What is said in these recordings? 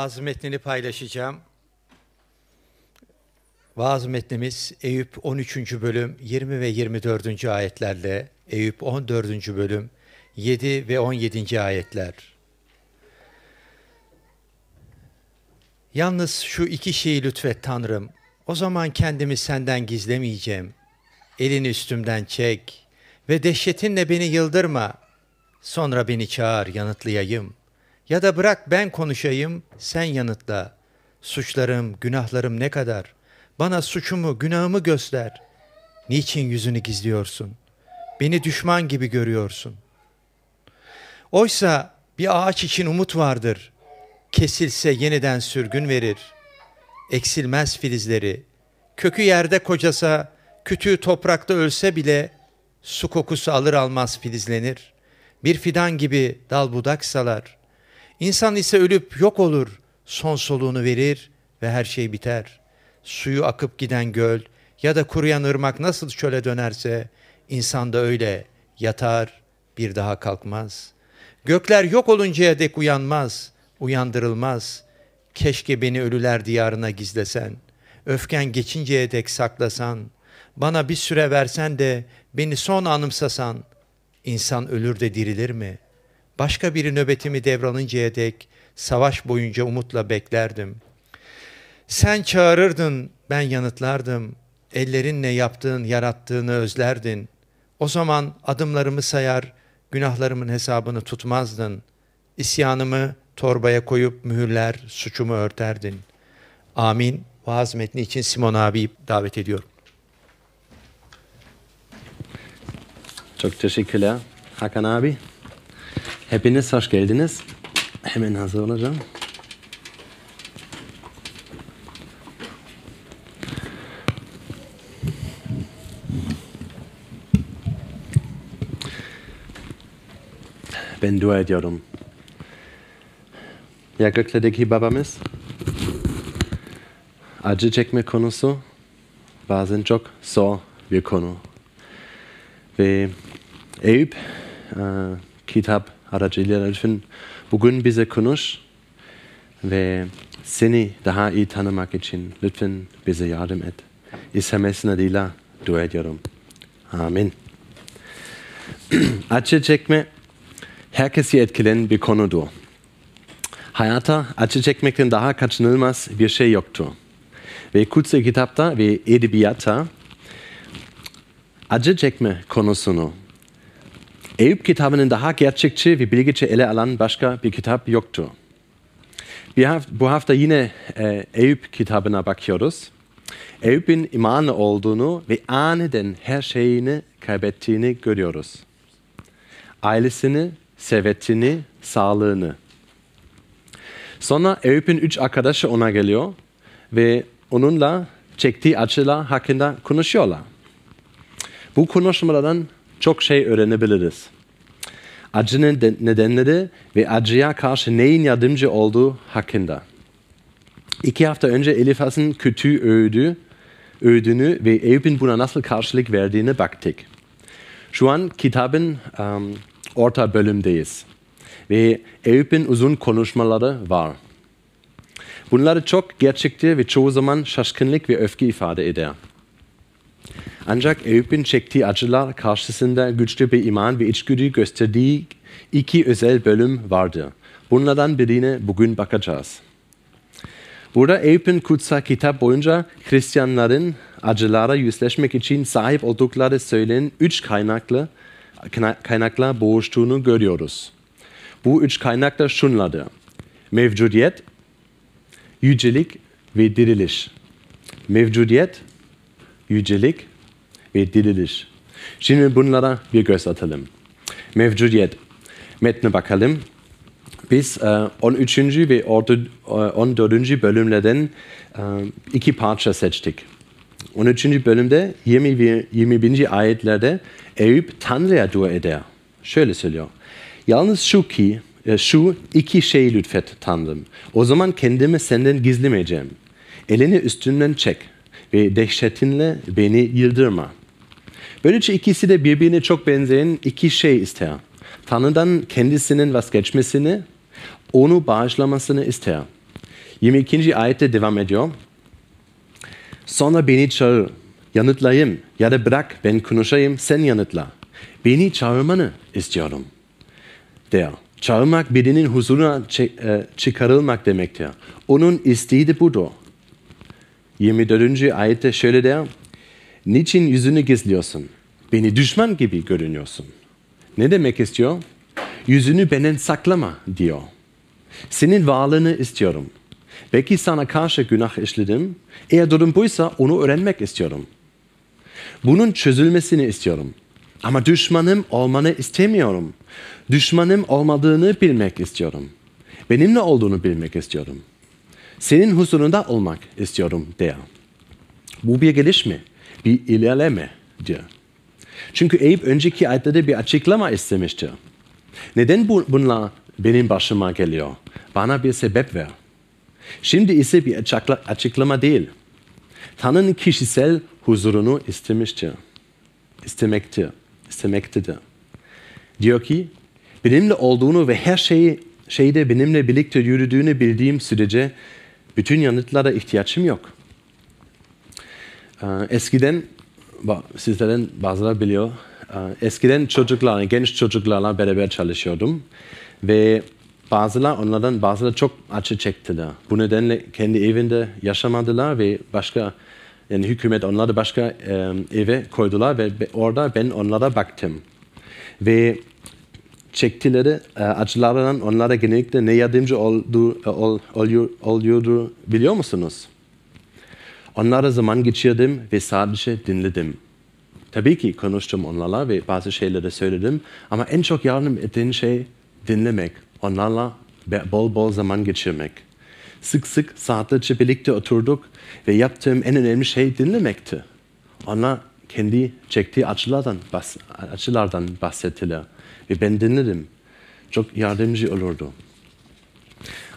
vaaz metnini paylaşacağım. Vaaz metnimiz Eyüp 13. bölüm 20 ve 24. ayetlerle, Eyüp 14. bölüm 7 ve 17. ayetler. Yalnız şu iki şeyi lütfet Tanrım. O zaman kendimi senden gizlemeyeceğim. Elini üstümden çek ve dehşetinle beni yıldırma. Sonra beni çağır yanıtlayayım. Ya da bırak ben konuşayım, sen yanıtla. Suçlarım, günahlarım ne kadar? Bana suçumu, günahımı göster. Niçin yüzünü gizliyorsun? Beni düşman gibi görüyorsun. Oysa bir ağaç için umut vardır. Kesilse yeniden sürgün verir. Eksilmez filizleri. Kökü yerde kocasa, kütüğü toprakta ölse bile su kokusu alır almaz filizlenir. Bir fidan gibi dal budak salar. İnsan ise ölüp yok olur, son soluğunu verir ve her şey biter. Suyu akıp giden göl ya da kuruyan ırmak nasıl çöle dönerse, insan da öyle yatar, bir daha kalkmaz. Gökler yok oluncaya dek uyanmaz, uyandırılmaz. Keşke beni ölüler diyarına gizlesen, öfken geçinceye dek saklasan, bana bir süre versen de beni son anımsasan, insan ölür de dirilir mi?'' Başka biri nöbetimi devralıncaya dek savaş boyunca umutla beklerdim. Sen çağırırdın, ben yanıtlardım. Ellerinle yaptığın, yarattığını özlerdin. O zaman adımlarımı sayar, günahlarımın hesabını tutmazdın. İsyanımı torbaya koyup mühürler, suçumu örterdin. Amin. Vaaz metni için Simon abiyi davet ediyorum. Çok teşekkürler Hakan abi. Hepiniz hoş geldiniz. Hemen hazır olacağım. Ben dua ediyorum. Ya göklerdeki babamız acı çekme konusu bazen çok zor bir konu. Ve Eyüp e, kitap aracılığıyla lütfen bugün bize konuş ve seni daha iyi tanımak için lütfen bize yardım et. İsa Mesih'in adıyla dua ediyorum. Amin. acı çekme herkesi etkileyen bir konudur. Hayatta acı çekmekten daha kaçınılmaz bir şey yoktur. Ve kutsal kitapta ve edebiyatta acı çekme konusunu Eyüp kitabının daha gerçekçi ve bilgiçe ele alan başka bir kitap yoktu. Bu hafta yine e, Eyüp kitabına bakıyoruz. Eyüp'ün imanlı olduğunu ve aniden her şeyini kaybettiğini görüyoruz. Ailesini, servetini, sağlığını. Sonra Eyüp'ün üç arkadaşı ona geliyor ve onunla çektiği acılar hakkında konuşuyorlar. Bu konuşmalardan çok şey öğrenebiliriz. Acının nedenleri ve acıya karşı neyin yardımcı olduğu hakkında. İki hafta önce Elifas'ın kötü öğüdü, öğüdünü ve Eyüp'ün buna nasıl karşılık verdiğini baktık. Şu an kitabın um, orta bölümdeyiz ve Eyüp'ün uzun konuşmaları var. Bunları çok gerçekçi ve çoğu zaman şaşkınlık ve öfke ifade eder. Ancak Eyüp'ün çektiği acılar karşısında güçlü bir iman ve içgüdü gösterdiği iki özel bölüm vardı. Bunlardan birine bugün bakacağız. Burada Eyüp'ün kutsal kitap boyunca Hristiyanların acılara yüzleşmek için sahip oldukları söylenen üç kaynaklı kaynakla boğuştuğunu görüyoruz. Bu üç kaynaklar şunlardır. Mevcudiyet, yücelik ve diriliş. Mevcudiyet, yücelik ve diriliş. Şimdi bunlara bir göz atalım. Mevcudiyet. Metne bakalım. Biz 13. E, ve 14. E, bölümlerden e, iki parça seçtik. 13. bölümde 20 ve 21. ayetlerde Eyüp Tanrı'ya dua eder. Şöyle söylüyor. Yalnız şu ki, şu iki şey lütfet Tanrım. O zaman kendimi senden gizlemeyeceğim. Elini üstünden çek ve dehşetinle beni yıldırma. Böylece ikisi de birbirine çok benzeyen iki şey ister. Tanrı'dan kendisinin vazgeçmesini, onu bağışlamasını ister. 22. ayette devam ediyor. Sonra beni çağır, yanıtlayayım ya da bırak ben konuşayım sen yanıtla. Beni çağırmanı istiyorum. Der. Çağırmak birinin huzuruna e, çıkarılmak demektir. Onun isteği de budur. 24. ayette şöyle der. Niçin yüzünü gizliyorsun? Beni düşman gibi görünüyorsun. Ne demek istiyor? Yüzünü benden saklama diyor. Senin varlığını istiyorum. Belki sana karşı günah işledim. Eğer durum buysa onu öğrenmek istiyorum. Bunun çözülmesini istiyorum. Ama düşmanım olmanı istemiyorum. Düşmanım olmadığını bilmek istiyorum. Benimle olduğunu bilmek istiyorum. Senin huzurunda olmak istiyorum der. Bu bir gelişme, bir ilerleme diyor. Çünkü Eyüp önceki ayetlerde bir açıklama istemişti. Neden bu, bunlar benim başıma geliyor? Bana bir sebep ver. Şimdi ise bir açıklama değil. Tanrı'nın kişisel huzurunu istemiştir. İstemektir. İstemektedir. Diyor ki, benimle olduğunu ve her şeyi şeyde benimle birlikte yürüdüğünü bildiğim sürece bütün yanıtlara ihtiyacım yok. Ee, eskiden, sizlerden bazıları biliyor, e, eskiden çocuklarla, genç çocuklarla beraber çalışıyordum. Ve bazılar onlardan bazıları çok acı çektiler. Bu nedenle kendi evinde yaşamadılar ve başka yani hükümet onları başka e, eve koydular ve orada ben onlara baktım. Ve çektileri e, acılarından onlara genellikle ne yardımcı oldu, e, ol, oluyor, oluyordu biliyor musunuz? Onlara zaman geçirdim ve sadece dinledim. Tabii ki konuştum onlarla ve bazı şeyleri söyledim ama en çok yardım ettiğin şey dinlemek, onlarla bol bol zaman geçirmek. Sık sık saatlerce birlikte oturduk ve yaptığım en önemli şey dinlemekti. Onlar kendi çektiği acılardan, bahs acılardan bahsettiler ve ben dinledim. Çok yardımcı olurdu.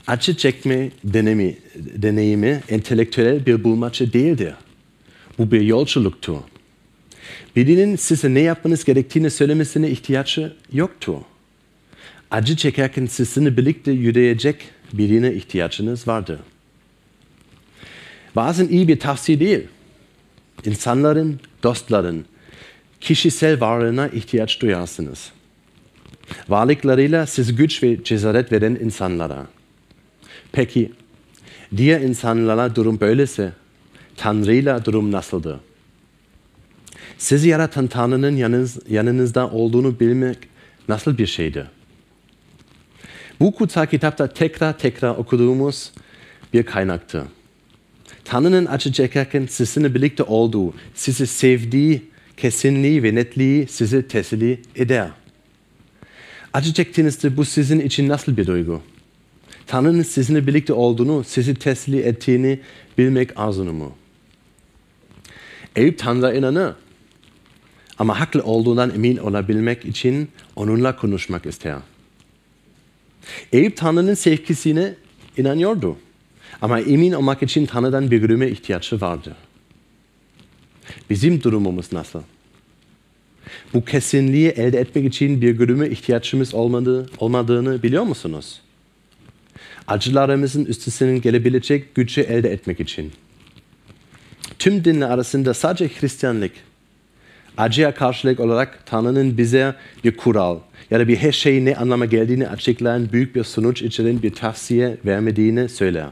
Acı çekme deneyimi, deneyimi entelektüel bir bulmaca değildir. Bu bir yolculuktur. Birinin size ne yapmanız gerektiğini söylemesine ihtiyacı yoktur. Acı çekerken sizinle birlikte yürüyecek birine ihtiyacınız vardır. Bazen iyi bir tavsiye değil. İnsanların, dostların, kişisel varlığına ihtiyaç duyarsınız. Varlıklarıyla siz güç ve cesaret veren insanlara. Peki, diğer insanlara durum böylese, Tanrı'yla durum nasıldır? Sizi yaratan Tanrı'nın yanınız, yanınızda olduğunu bilmek nasıl bir şeydir? Bu kutsal kitapta tekrar tekrar okuduğumuz bir kaynaktır. Tanrı'nın acı çekerken sizinle birlikte olduğu, sizi sevdiği kesinliği ve netliği sizi teselli eder. Acı çektiğinizde bu sizin için nasıl bir duygu? Tanrı'nın sizinle birlikte olduğunu, sizi teselli ettiğini bilmek arzunu mu? Eyüp Tanrı'ya inanır. Ama haklı olduğundan emin olabilmek için onunla konuşmak ister. Eyüp Tanrı'nın sevgisine inanıyordu. Ama emin olmak için Tanrı'dan bir görüme ihtiyacı vardı. Bizim durumumuz nasıl? Bu kesinliği elde etmek için bir görüme ihtiyacımız olmadığı, olmadığını biliyor musunuz? Acılarımızın üstesinden gelebilecek gücü elde etmek için. Tüm dinler arasında sadece Hristiyanlık acıya karşılık olarak Tanrı'nın bize bir kural ya da bir her şeyin ne anlama geldiğini açıklayan büyük bir sonuç içeren bir tavsiye vermediğini söyler.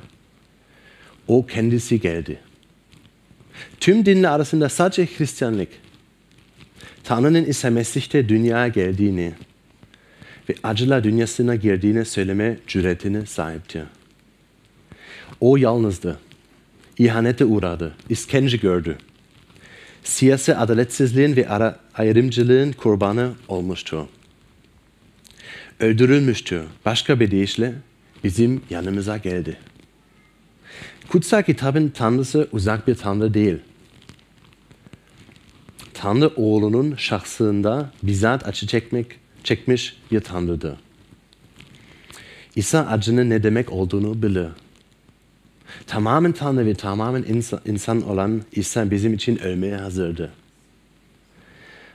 O kendisi geldi. Tüm dinler arasında sadece Hristiyanlık Tanrı'nın ise Mesih'te dünyaya geldiğini ve acılar dünyasına girdiğini söyleme cüretine sahipti. O yalnızdı. İhanete uğradı. İskence gördü siyasi adaletsizliğin ve ara, ayrımcılığın kurbanı olmuştu. Öldürülmüştü. Başka bir deyişle bizim yanımıza geldi. Kutsal kitabın tanrısı uzak bir tanrı değil. Tanrı oğlunun şahsında bizzat acı çekmek, çekmiş tanrıdır. İsa acının ne demek olduğunu bilir tamamen Tanrı ve tamamen insan olan İsa bizim için ölmeye hazırdı.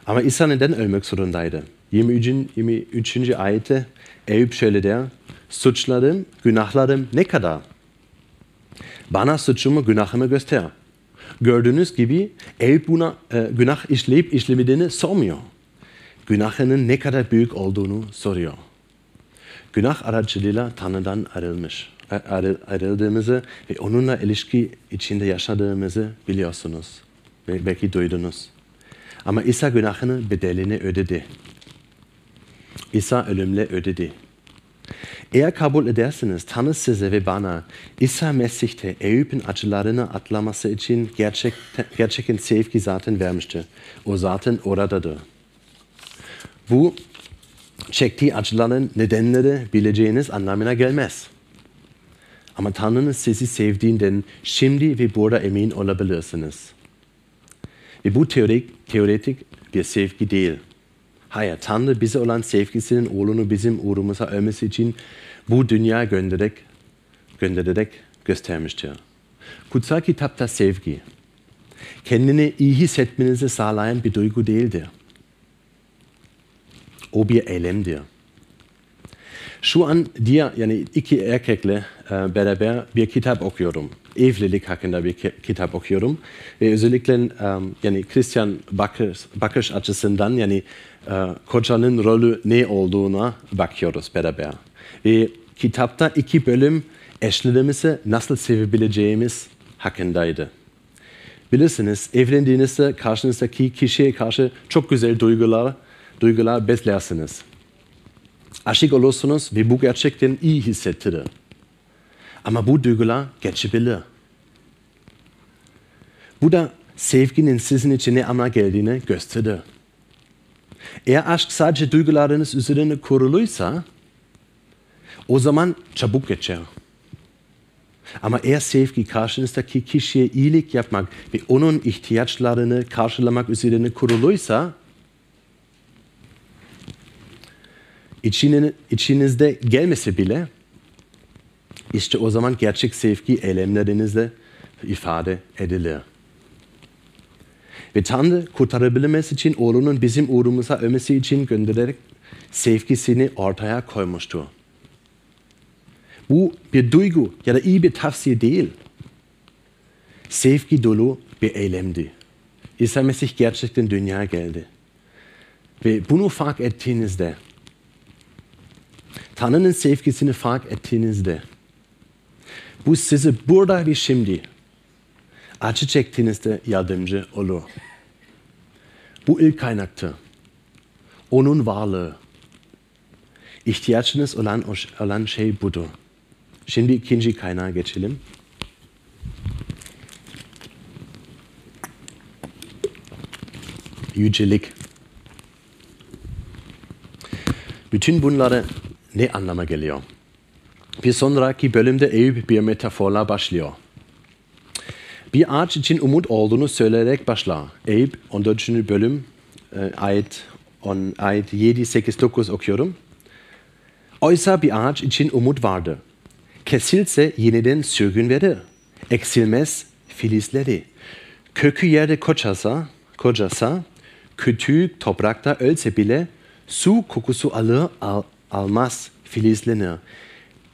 Ama İsa neden ölmek zorundaydı? 23. 23. ayette Eyüp şöyle der, suçlarım, günahlarım ne kadar? Bana suçumu, günahımı göster. Gördüğünüz gibi Eyüp buna e, günah işleyip işlemediğini sormuyor. Günahının ne kadar büyük olduğunu soruyor. Günah aracılığıyla Tanrı'dan ayrılmış, ayrıldığımızı ve onunla ilişki içinde yaşadığımızı biliyorsunuz. Belki duydunuz. Ama İsa günahının bedelini ödedi. İsa ölümle ödedi. Eğer kabul ederseniz Tanrı size ve bana İsa Mesih'te Eyüp'ün acılarını atlaması için gerçek, gerçekten sevgi zaten vermiştir. O zaten oradadır. Bu çektiği acıların nedenleri bileceğiniz anlamına gelmez. Ama Tanrı'nın sizi sevdiğinden şimdi ve burada emin olabilirsiniz. Ve bu teorik, teoretik bir sevgi değil. Hayır, Tanrı bize olan sevgisinin oğlunu bizim uğrumuza ölmesi için bu dünya göndererek, göndererek göstermiştir. Kutsal kitapta sevgi, kendini iyi hissetmenizi sağlayan bir duygu değildir. O bir eylemdir. Şu an diye yani iki erkekle e, beraber bir kitap okuyorum. Evlilik hakkında bir kitap okuyorum. Ve özellikle um, yani Christian bakış, bakış açısından yani e, kocanın rolü ne olduğuna bakıyoruz beraber. Ve kitapta iki bölüm eşlerimizi nasıl sevebileceğimiz hakkındaydı. Bilirsiniz evlendiğinizde karşınızdaki kişiye karşı çok güzel duygular, duygular beslersiniz. Aşık olursunuz ve bu gerçekten iyi hissettirir. Ama bu duygular geçebilir. Bu da sevginin sizin için ne anlama geldiğini gösterir. Eğer aşk sadece duygularınız üzerine kuruluysa o zaman çabuk geçer. Ama eğer sevgi karşınızdaki kişiye iyilik yapmak ve onun ihtiyaçlarını karşılamak üzerine kuruluysa içinizde gelmese bile işte o zaman gerçek sevgi eylemlerinizle ifade edilir. Ve Tanrı kurtarabilmesi için oğlunun bizim uğrumuza ölmesi için göndererek sevgisini ortaya koymuştur. Bu bir duygu ya da iyi bir tavsiye değil. Sevgi dolu bir eylemdi. İsa Mesih gerçekten dünyaya geldi. Ve bunu fark ettiğinizde, Tanrı'nın sevgisini fark ettiğinizde, bu size burada ve şimdi acı çektiğinizde yardımcı olur. Bu ilk kaynaktır. Onun varlığı. İhtiyacınız olan, olan şey budur. Şimdi ikinci kaynağa geçelim. Yücelik. Bütün bunları ne anlama geliyor? Bir sonraki bölümde Eyüp bir metaforla başlıyor. Bir ağaç için umut olduğunu söyleyerek başlar. Eyüp 14. bölüm e, ayet, on, ayet 7, 8, 9 okuyorum. Oysa bir ağaç için umut vardı. Kesilse yeniden sürgün verir. Eksilmez filizleri. Kökü yerde kocasa, kocasa, kütüğü toprakta ölse bile su kokusu alır al, almaz filizlenir.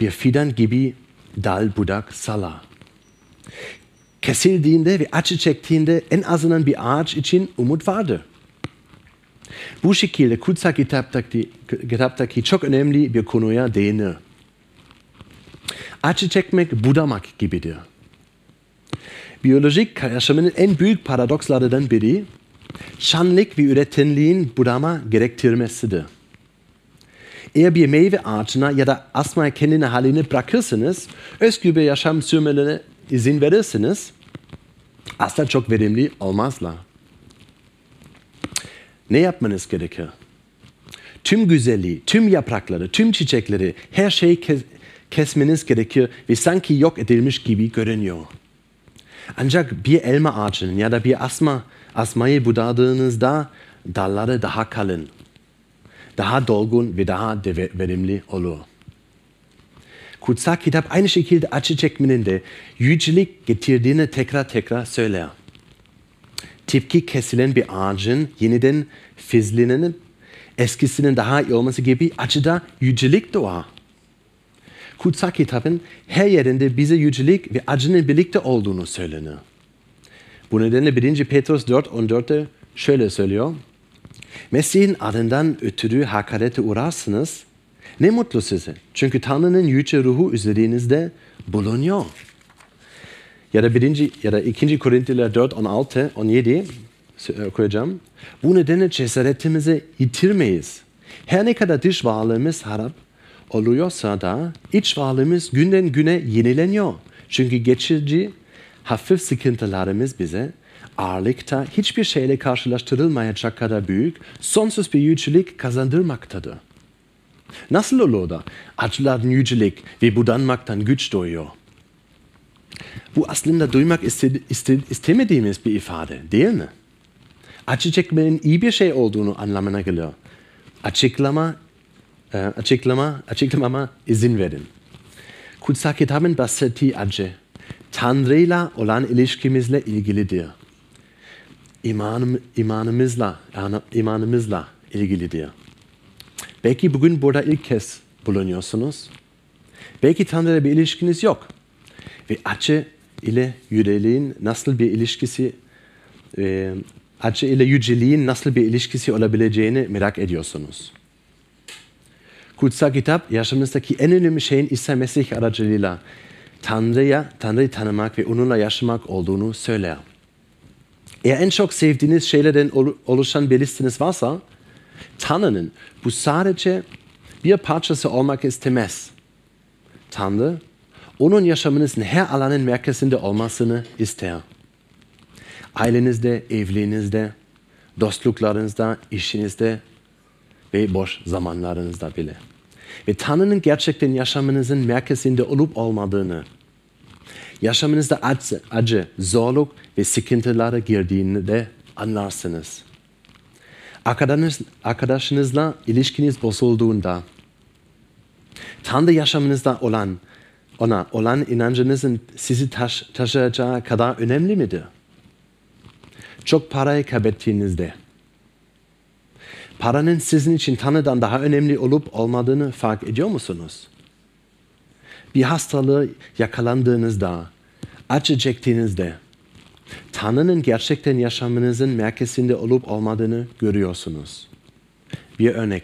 Bir fidan gibi dal budak salar kesildiğinde ve acı çektiğinde en azından bir ağaç için umut vardı. Bu şekilde kutsal kitaptaki, kitaptaki çok önemli bir konuya değinir. Acı çekmek budamak gibidir. Biyolojik yaşamının en büyük paradokslarından biri, şanlık ve üretimliğin budama gerektirmesidir. Eğer bir meyve ağacına ya da asma kendine halini bırakırsanız, özgür bir yaşam sürmelerine izin verirsiniz, asla çok verimli olmazlar. Ne yapmanız gerekir? Tüm güzelliği, tüm yaprakları, tüm çiçekleri, her şeyi kes kesmeniz gerekir ve sanki yok edilmiş gibi görünüyor. Ancak bir elma ağacının ya da bir asma, asmayı budadığınızda dalları daha kalın, daha dolgun ve daha verimli olur kutsal kitap aynı şekilde acı çekmenin de yücelik getirdiğini tekrar tekrar söyler. Tipki kesilen bir ağacın yeniden fizleninin eskisinin daha iyi olması gibi acıda yücelik doğar. kutsal kitabın her yerinde bize yücelik ve acının birlikte olduğunu söylenir. Bu nedenle 1. Petrus 4 14'te şöyle söylüyor. Mesih'in adından ötürü hakarete uğrarsınız. Ne mutlu size. Çünkü Tanrı'nın yüce ruhu üzerinizde bulunuyor. Ya da birinci ya da 2. Korintliler 4 16 17 okuyacağım. Bu nedenle cesaretimizi yitirmeyiz. Her ne kadar dış varlığımız harap oluyorsa da iç varlığımız günden güne yenileniyor. Çünkü geçici hafif sıkıntılarımız bize ağırlıkta hiçbir şeyle karşılaştırılmayacak kadar büyük, sonsuz bir yücelik kazandırmaktadır. Nasıl olur da acıların yücelik ve budanmaktan güç doğuyor? Bu aslında duymak iste, iste, istemediğimiz bir ifade değil mi? Acı çekmenin iyi bir şey olduğunu anlamına geliyor. Açıklama, e, açıklama, açıklamama izin verin. Kutsal kitabın bahsettiği acı, Tanrı'yla olan ilişkimizle ilgilidir. İmanım, imanımızla, imanımızla ilgilidir. Belki bugün burada ilk kez bulunuyorsunuz. Belki Tanrı'yla bir ilişkiniz yok. Ve acı ile yüceliğin nasıl bir ilişkisi, e, acı ile yüceliğin nasıl bir ilişkisi olabileceğini merak ediyorsunuz. Kutsal kitap yaşamınızdaki en önemli şeyin İsa Mesih aracılığıyla Tanrı'ya, Tanrı'yı tanımak ve onunla yaşamak olduğunu söyler. Eğer en çok sevdiğiniz şeylerden oluşan bir listeniz varsa, bu sadece bir parçası olmak istemez. Tanrı, onun yaşamınızın her alanın merkezinde olmasını ister. Ailenizde, evliliğinizde, dostluklarınızda, işinizde ve boş zamanlarınızda bile. Ve Tanrı'nın gerçekten yaşamınızın merkezinde olup olmadığını, yaşamınızda acı, acı zorluk ve sıkıntılara girdiğinde anlarsınız. Arkadaşınız, arkadaşınızla ilişkiniz bozulduğunda, Tanrı yaşamınızda olan, ona olan inancınızın sizi taş, taşıyacağı kadar önemli midir? Çok parayı kaybettiğinizde, paranın sizin için Tanrı'dan daha önemli olup olmadığını fark ediyor musunuz? Bir hastalığı yakalandığınızda, acı çektiğinizde, Tanrı'nın gerçekten yaşamınızın merkezinde olup olmadığını görüyorsunuz. Bir örnek.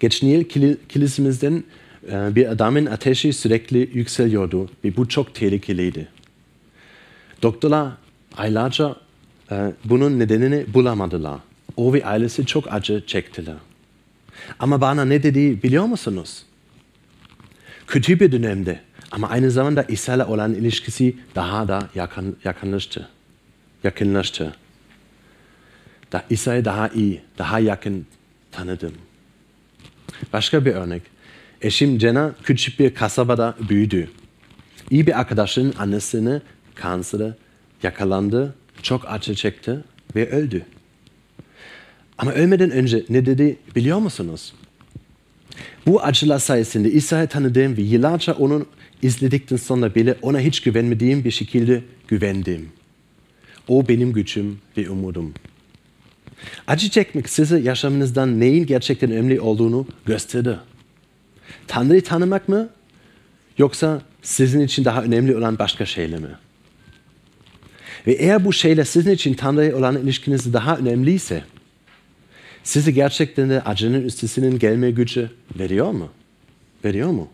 Geçen yıl kilisimizden e, bir adamın ateşi sürekli yükseliyordu ve bu çok tehlikeliydi. Doktorlar aylarca e, bunun nedenini bulamadılar. O ve ailesi çok acı çektiler. Ama bana ne dedi biliyor musunuz? Kötü bir dönemde ama aynı zamanda İsa olan ilişkisi daha da yakın, yakınlaştı. Yakınlaştı. Da İsa'yı daha iyi, daha yakın tanıdım. Başka bir örnek. Eşim Jenna küçük bir kasabada büyüdü. İyi bir arkadaşının annesini kansere yakalandı, çok acı çekti ve öldü. Ama ölmeden önce ne dedi biliyor musunuz? Bu acılar sayesinde İsa'yı tanıdığım ve yıllarca onun izledikten sonra bile ona hiç güvenmediğim bir şekilde güvendim. O benim gücüm ve umudum. Acı çekmek size yaşamınızdan neyin gerçekten önemli olduğunu gösterdi. Tanrı'yı tanımak mı? Yoksa sizin için daha önemli olan başka şeyler mi? Ve eğer bu şeyler sizin için Tanrı'ya olan ilişkiniz daha önemliyse, size gerçekten de acının üstesinden gelme gücü veriyor mu? Veriyor mu?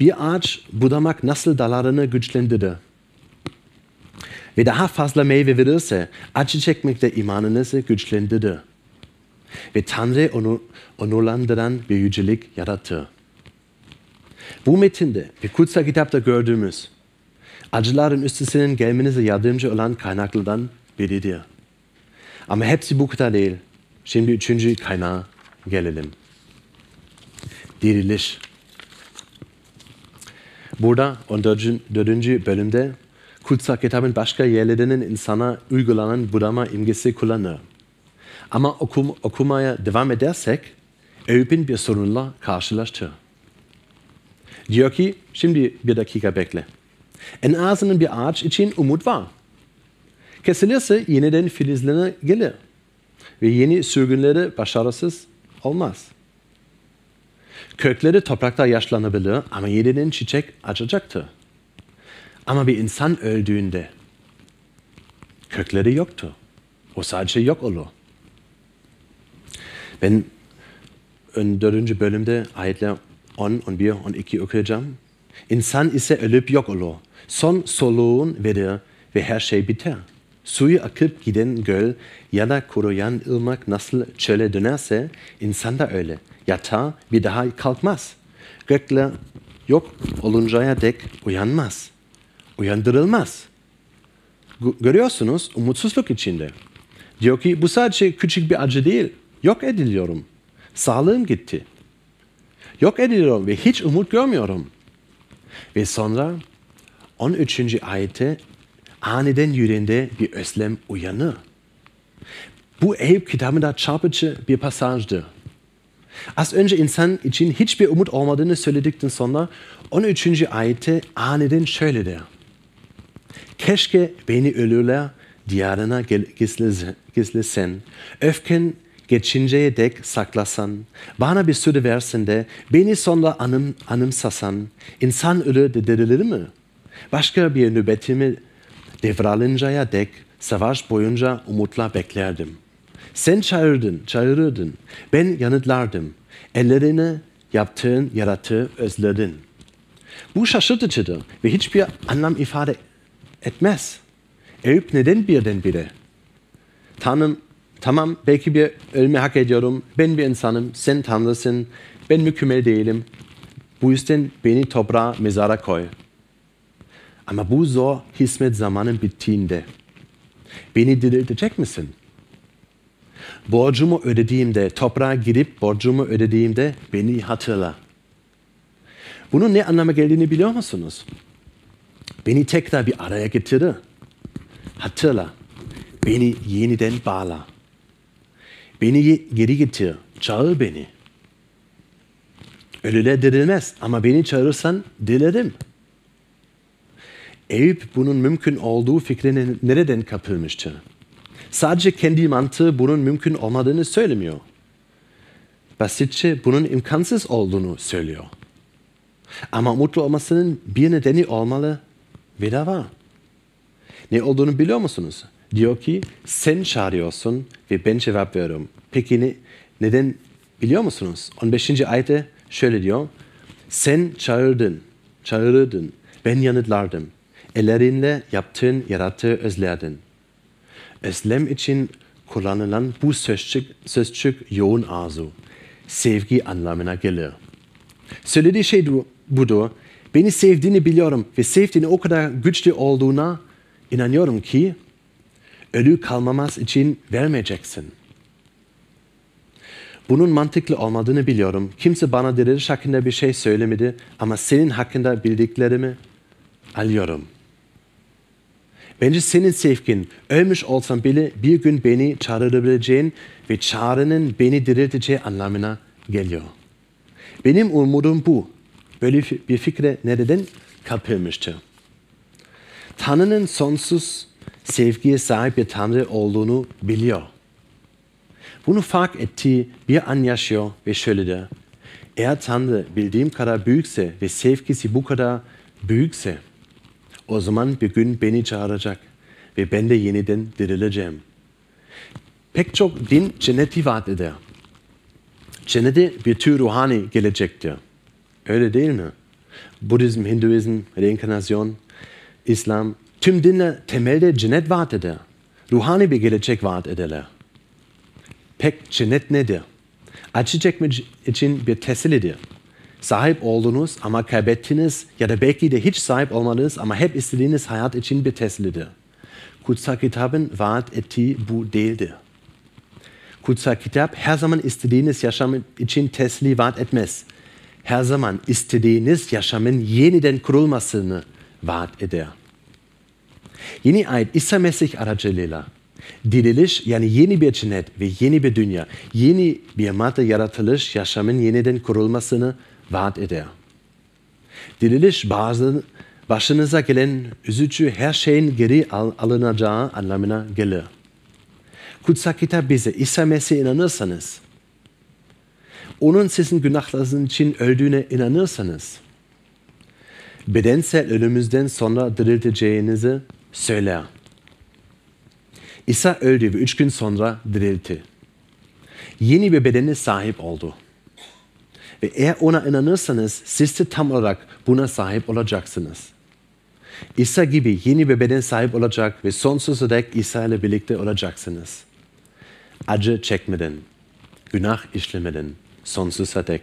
Bir ağaç budamak nasıl dallarını güçlendirir? Ve daha fazla meyve verirse acı çekmekte imanınızı güçlendirir. Ve Tanrı onu onurlandıran bir yücelik yaratır. Bu metinde ve kutsal kitapta gördüğümüz acıların üstesinden gelmenize yardımcı olan kaynaklardan biridir. Ama hepsi bu kadar değil. Şimdi üçüncü kaynağa gelelim. Diriliş. Burada 14. bölümde kutsal kitabın başka yerlerinin insana uygulanan budama imgesi kullanır. Ama okum, okumaya devam edersek Eyüp'ün bir sorunla karşılaştı. Diyor ki, şimdi bir dakika bekle. En azından bir ağaç için umut var. Kesilirse yeniden filizlerine gelir. Ve yeni sürgünleri başarısız olmaz. Kökleri toprakta yaşlanabilir ama yeniden çiçek açacaktı. Ama bir insan öldüğünde kökleri yoktu. O sadece yok olur. Ben ön dördüncü bölümde ayetler 10, 11, 12 okuyacağım. İnsan ise ölüp yok olur. Son soluğun verir ve her şey biter. Suyu akıp giden göl ya da kuruyan ırmak nasıl çöle dönerse insan da öyle. Yatar bir daha kalkmaz. Gökler yok oluncaya dek uyanmaz. Uyandırılmaz. Görüyorsunuz umutsuzluk içinde. Diyor ki bu sadece küçük bir acı değil. Yok ediliyorum. Sağlığım gitti. Yok ediliyorum ve hiç umut görmüyorum. Ve sonra 13. ayette aniden yüreğinde bir özlem uyanır. Bu Eyüp kitabında çarpıcı bir pasajdı. Az önce insan için hiçbir umut olmadığını söyledikten sonra 13. ayette aniden şöyle der. Keşke beni ölüler diyarına gizlesen, öfken geçinceye dek saklasan, bana bir süre versin de beni sonra anım, anımsasan, insan ölür de dirilir mi? Başka bir nöbetimi devralıncaya dek savaş boyunca umutla beklerdim. Sen çağırdın, çağırırdın, ben yanıtlardım. Ellerini yaptığın yaratığı özledin. Bu şaşırtıcıdır ve hiçbir anlam ifade etmez. Eyüp neden birdenbire? Tanrım Tamam belki bir ölme hak ediyorum. Ben bir insanım. Sen Tanrısın. Ben mükemmel değilim. Bu yüzden beni toprağa mezara koy. Ama bu zor hizmet zamanın bittiğinde beni diriltecek misin? Borcumu ödediğimde, toprağa girip borcumu ödediğimde beni hatırla. Bunun ne anlama geldiğini biliyor musunuz? Beni tekrar bir araya getirir. Hatırla. Beni yeniden bağla. Beni geri getir, çağır beni. Ölüler dirilmez ama beni çağırırsan dilerim. Eyüp bunun mümkün olduğu fikrine nereden kapılmıştı? Sadece kendi mantığı bunun mümkün olmadığını söylemiyor. Basitçe bunun imkansız olduğunu söylüyor. Ama mutlu olmasının bir nedeni olmalı ve de var. Ne olduğunu biliyor musunuz? Diyor ki sen çağırıyorsun ve ben cevap veriyorum. Peki ne, neden biliyor musunuz? 15. ayette şöyle diyor. Sen çağırdın, çağırırdın, ben yanıtlardım. Ellerinle yaptığın yarattığı özlerdin. Özlem için kullanılan bu sözcük, sözcük yoğun arzu, sevgi anlamına gelir. Söylediği şey budur. Beni sevdiğini biliyorum ve sevdiğini o kadar güçlü olduğuna inanıyorum ki ölü kalmamaz için vermeyeceksin. Bunun mantıklı olmadığını biliyorum. Kimse bana diriliş hakkında bir şey söylemedi ama senin hakkında bildiklerimi alıyorum. Bence senin sevgin, ölmüş olsam bile bir gün beni çağırabileceğin ve çağrının beni dirilteceği anlamına geliyor. Benim umudum bu. Böyle bir fikre nereden kapılmıştı? Tanrı'nın sonsuz sevgiye sahip bir Tanrı olduğunu biliyor. Bunu fark ettiği bir an yaşıyor ve şöyle der. Eğer Tanrı bildiğim kadar büyükse ve sevgisi bu kadar büyükse o zaman bir gün beni çağıracak ve ben de yeniden dirileceğim. Pek çok din cenneti vaat eder. Cennete bir tür ruhani gelecektir. Öyle değil mi? Budizm, Hinduizm, Reinkarnasyon, İslam, tüm dinler temelde cennet vaat eder. Ruhani bir gelecek vaat ederler. Pek cennet nedir? Acı çekmek için bir tesellidir. Sahip oldunuz ama kaybettiniz ya da belki de hiç sahip olmadınız ama hep istediğiniz hayat için bir tesellidir. Kutsal kitabın vaat ettiği bu değildir. Kutsal kitap her zaman istediğiniz yaşam için teselli vaat etmez. Her zaman istediğiniz yaşamın yeniden kurulmasını vaat eder. Yeni ayet İsa Mesih aracılığıyla diriliş yani yeni bir cennet ve yeni bir dünya, yeni bir madde yaratılış yaşamın yeniden kurulmasını vaat eder. Diriliş bazı başınıza gelen üzücü her şeyin geri al alınacağı anlamına gelir. Kutsal kitap bize İsa Mesih inanırsanız onun sizin günahlarınız için öldüğüne inanırsanız, bedensel ölümümüzden sonra dirilteceğinizi söyler. İsa öldü ve üç gün sonra dirildi. Yeni bir bedene sahip oldu. Eğer ona inanırsanız siz tam olarak buna sahip olacaksınız. İsa gibi yeni bir beden sahip olacak ve sonsuza dek İsa ile birlikte olacaksınız. Acı çekmeden, günah işlemeden, sonsuza dek.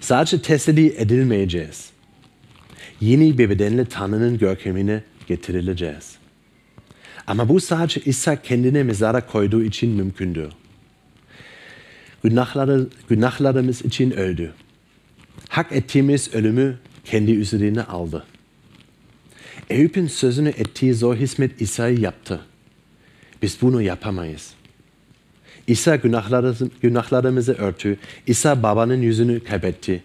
Sadece teselli edilmeyeceğiz. Yeni bir bedenle Tanrı'nın görkemine getirileceğiz. Ama bu sadece İsa kendine mezara koyduğu için mümkündü. Günahları, günahlarımız için öldü. Hak ettiğimiz ölümü kendi üzerine aldı. Eyüp'ün sözünü ettiği zor hizmet İsa'yı yaptı. Biz bunu yapamayız. İsa günahlarımızı, örtü. İsa babanın yüzünü kaybetti.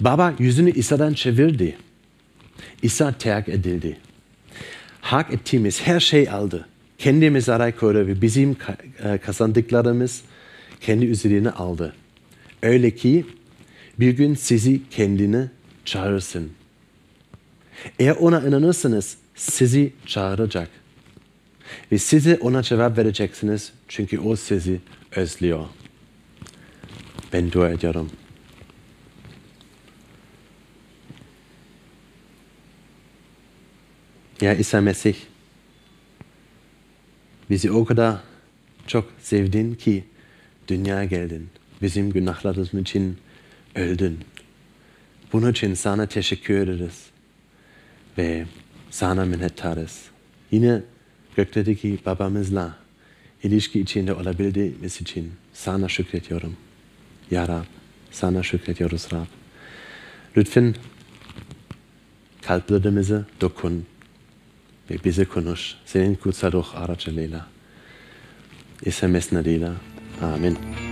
Baba yüzünü İsa'dan çevirdi. İsa terk edildi. Hak ettiğimiz her şey aldı. Kendi mezara koydu ve bizim kazandıklarımız kendi üzerine aldı. Öyle ki bir gün sizi kendine çağırsın. Eğer ona inanırsanız sizi çağıracak. Ve size ona cevap vereceksiniz çünkü o sizi özlüyor. Ben dua ediyorum. Ya İsa Mesih, bizi o kadar çok sevdin ki dünyaya geldin. Bizim günahlarımız için öldün. Bunun için sana teşekkür ederiz. Ve sana minnettarız. Yine gökteki babamızla ilişki içinde olabildiğimiz için sana şükrediyorum. Ya Rab, sana şükrediyoruz Rab. Lütfen kalplerimize dokun ve bize konuş. Senin kutsal ruh aracılığıyla. İsa mesnediyle. Amin.